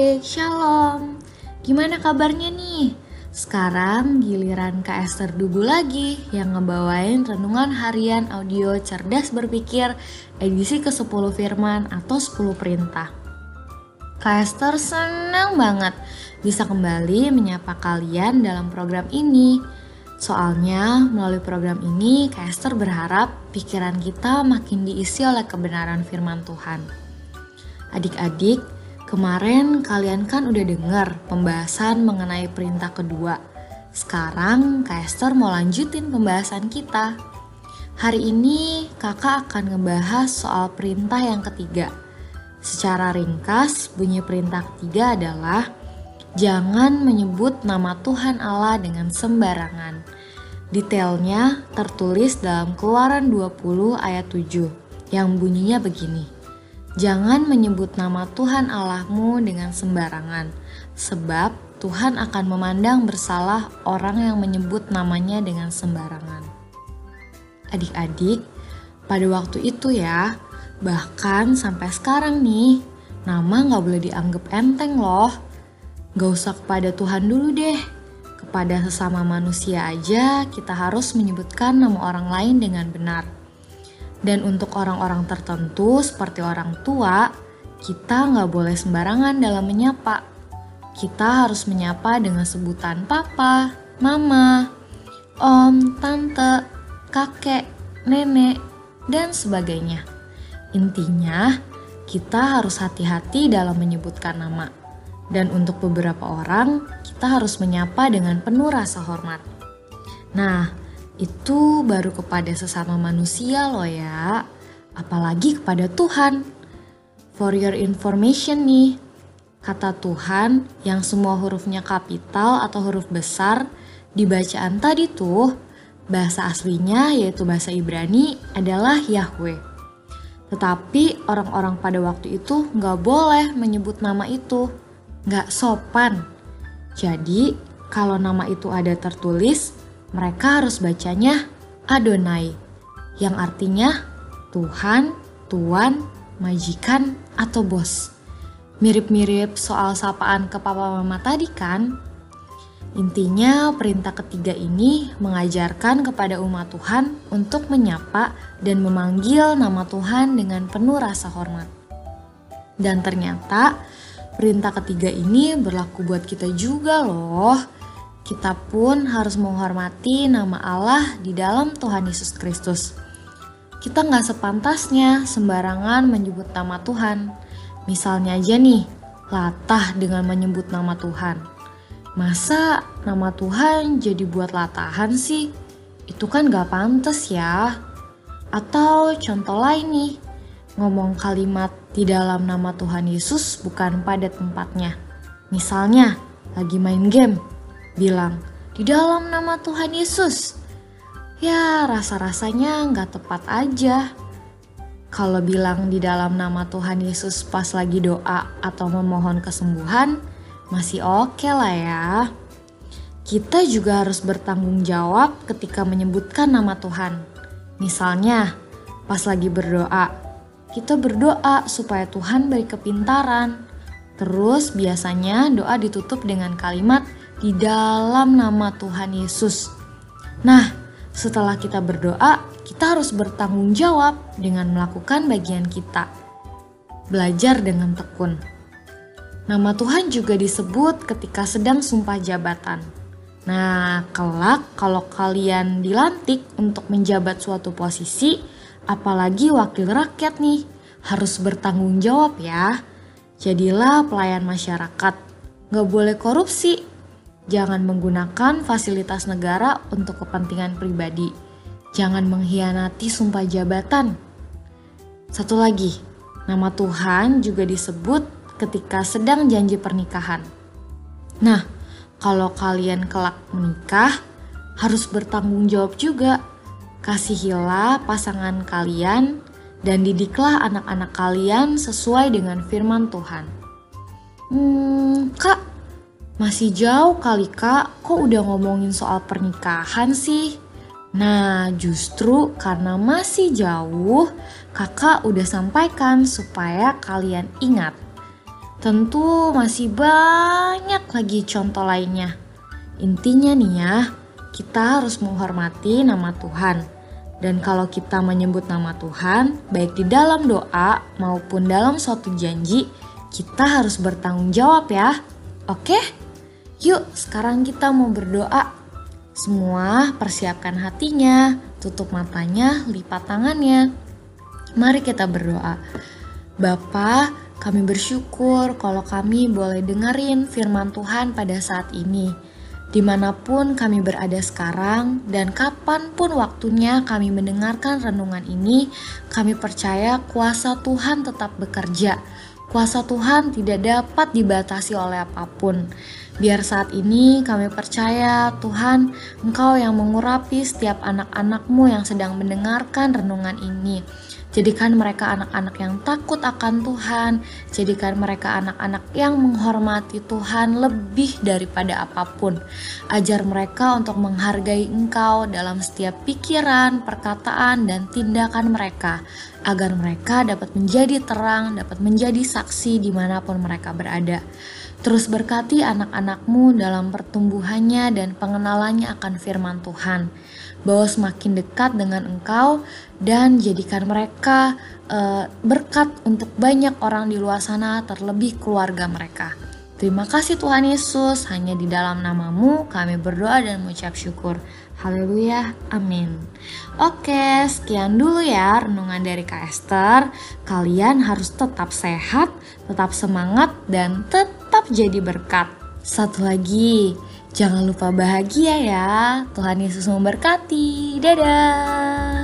Shalom, gimana kabarnya nih? Sekarang giliran Kak Esther Dugu lagi yang ngebawain renungan harian audio cerdas berpikir edisi ke-10 firman atau 10 perintah. Kak Esther senang banget bisa kembali menyapa kalian dalam program ini. Soalnya melalui program ini Kak Esther berharap pikiran kita makin diisi oleh kebenaran firman Tuhan. Adik-adik, Kemarin kalian kan udah denger pembahasan mengenai perintah kedua. Sekarang Kak Esther mau lanjutin pembahasan kita. Hari ini kakak akan ngebahas soal perintah yang ketiga. Secara ringkas, bunyi perintah ketiga adalah Jangan menyebut nama Tuhan Allah dengan sembarangan. Detailnya tertulis dalam Keluaran 20 ayat 7 yang bunyinya begini. Jangan menyebut nama Tuhan Allahmu dengan sembarangan, sebab Tuhan akan memandang bersalah orang yang menyebut namanya dengan sembarangan. Adik-adik, pada waktu itu ya, bahkan sampai sekarang nih, nama gak boleh dianggap enteng loh. Gak usah kepada Tuhan dulu deh, kepada sesama manusia aja kita harus menyebutkan nama orang lain dengan benar. Dan untuk orang-orang tertentu seperti orang tua, kita nggak boleh sembarangan dalam menyapa. Kita harus menyapa dengan sebutan papa, mama, om, tante, kakek, nenek, dan sebagainya. Intinya, kita harus hati-hati dalam menyebutkan nama. Dan untuk beberapa orang, kita harus menyapa dengan penuh rasa hormat. Nah, itu baru kepada sesama manusia loh ya, apalagi kepada Tuhan. For your information nih, kata Tuhan yang semua hurufnya kapital atau huruf besar di bacaan tadi tuh, bahasa aslinya yaitu bahasa Ibrani adalah Yahweh. Tetapi orang-orang pada waktu itu nggak boleh menyebut nama itu, nggak sopan. Jadi kalau nama itu ada tertulis, mereka harus bacanya Adonai, yang artinya Tuhan, Tuan, majikan, atau bos. Mirip-mirip soal sapaan ke papa mama tadi kan? Intinya perintah ketiga ini mengajarkan kepada umat Tuhan untuk menyapa dan memanggil nama Tuhan dengan penuh rasa hormat. Dan ternyata perintah ketiga ini berlaku buat kita juga loh kita pun harus menghormati nama Allah di dalam Tuhan Yesus Kristus. Kita nggak sepantasnya sembarangan menyebut nama Tuhan. Misalnya aja nih, latah dengan menyebut nama Tuhan. Masa nama Tuhan jadi buat latahan sih? Itu kan gak pantas ya. Atau contoh lain nih, ngomong kalimat di dalam nama Tuhan Yesus bukan pada tempatnya. Misalnya, lagi main game, bilang, di dalam nama Tuhan Yesus. Ya, rasa-rasanya nggak tepat aja. Kalau bilang di dalam nama Tuhan Yesus pas lagi doa atau memohon kesembuhan, masih oke okay lah ya. Kita juga harus bertanggung jawab ketika menyebutkan nama Tuhan. Misalnya, pas lagi berdoa, kita berdoa supaya Tuhan beri kepintaran. Terus biasanya doa ditutup dengan kalimat di dalam nama Tuhan Yesus. Nah, setelah kita berdoa, kita harus bertanggung jawab dengan melakukan bagian kita. Belajar dengan tekun. Nama Tuhan juga disebut ketika sedang sumpah jabatan. Nah, kelak kalau kalian dilantik untuk menjabat suatu posisi, apalagi wakil rakyat nih, harus bertanggung jawab ya. Jadilah pelayan masyarakat. Gak boleh korupsi, Jangan menggunakan fasilitas negara untuk kepentingan pribadi. Jangan mengkhianati sumpah jabatan. Satu lagi, nama Tuhan juga disebut ketika sedang janji pernikahan. Nah, kalau kalian kelak menikah, harus bertanggung jawab juga. Kasihilah pasangan kalian dan didiklah anak-anak kalian sesuai dengan firman Tuhan. Hmm, Kak, masih jauh kali kak, kok udah ngomongin soal pernikahan sih? Nah, justru karena masih jauh, kakak udah sampaikan supaya kalian ingat. Tentu masih banyak lagi contoh lainnya. Intinya nih ya, kita harus menghormati nama Tuhan. Dan kalau kita menyebut nama Tuhan, baik di dalam doa maupun dalam suatu janji, kita harus bertanggung jawab ya. Oke? Yuk, sekarang kita mau berdoa. Semua persiapkan hatinya, tutup matanya, lipat tangannya. Mari kita berdoa. Bapa, kami bersyukur kalau kami boleh dengerin firman Tuhan pada saat ini. Di mana pun kami berada sekarang dan kapan pun waktunya kami mendengarkan renungan ini, kami percaya kuasa Tuhan tetap bekerja. Kuasa Tuhan tidak dapat dibatasi oleh apa pun. Biar saat ini kami percaya Tuhan, Engkau yang mengurapi setiap anak-anakmu yang sedang mendengarkan renungan ini. Jadikan mereka anak-anak yang takut akan Tuhan. Jadikan mereka anak-anak yang menghormati Tuhan lebih daripada apa pun. Ajar mereka untuk menghargai Engkau dalam setiap pikiran, perkataan, dan tindakan mereka, agar mereka dapat menjadi terang, dapat menjadi saksi di mana pun mereka berada. Terus berkati anak-anakmu dalam pertumbuhannya dan pengenalannya akan firman Tuhan bahwa semakin dekat dengan engkau dan jadikan mereka uh, berkat untuk banyak orang di luar sana terlebih keluarga mereka. Terima kasih Tuhan Yesus, hanya di dalam namamu kami berdoa dan mengucap syukur. Haleluya, amin. Oke, sekian dulu ya renungan dari Kak Esther. Kalian harus tetap sehat, tetap semangat, dan tetap jadi berkat. Satu lagi, Jangan lupa bahagia ya. Tuhan Yesus memberkati. Dadah.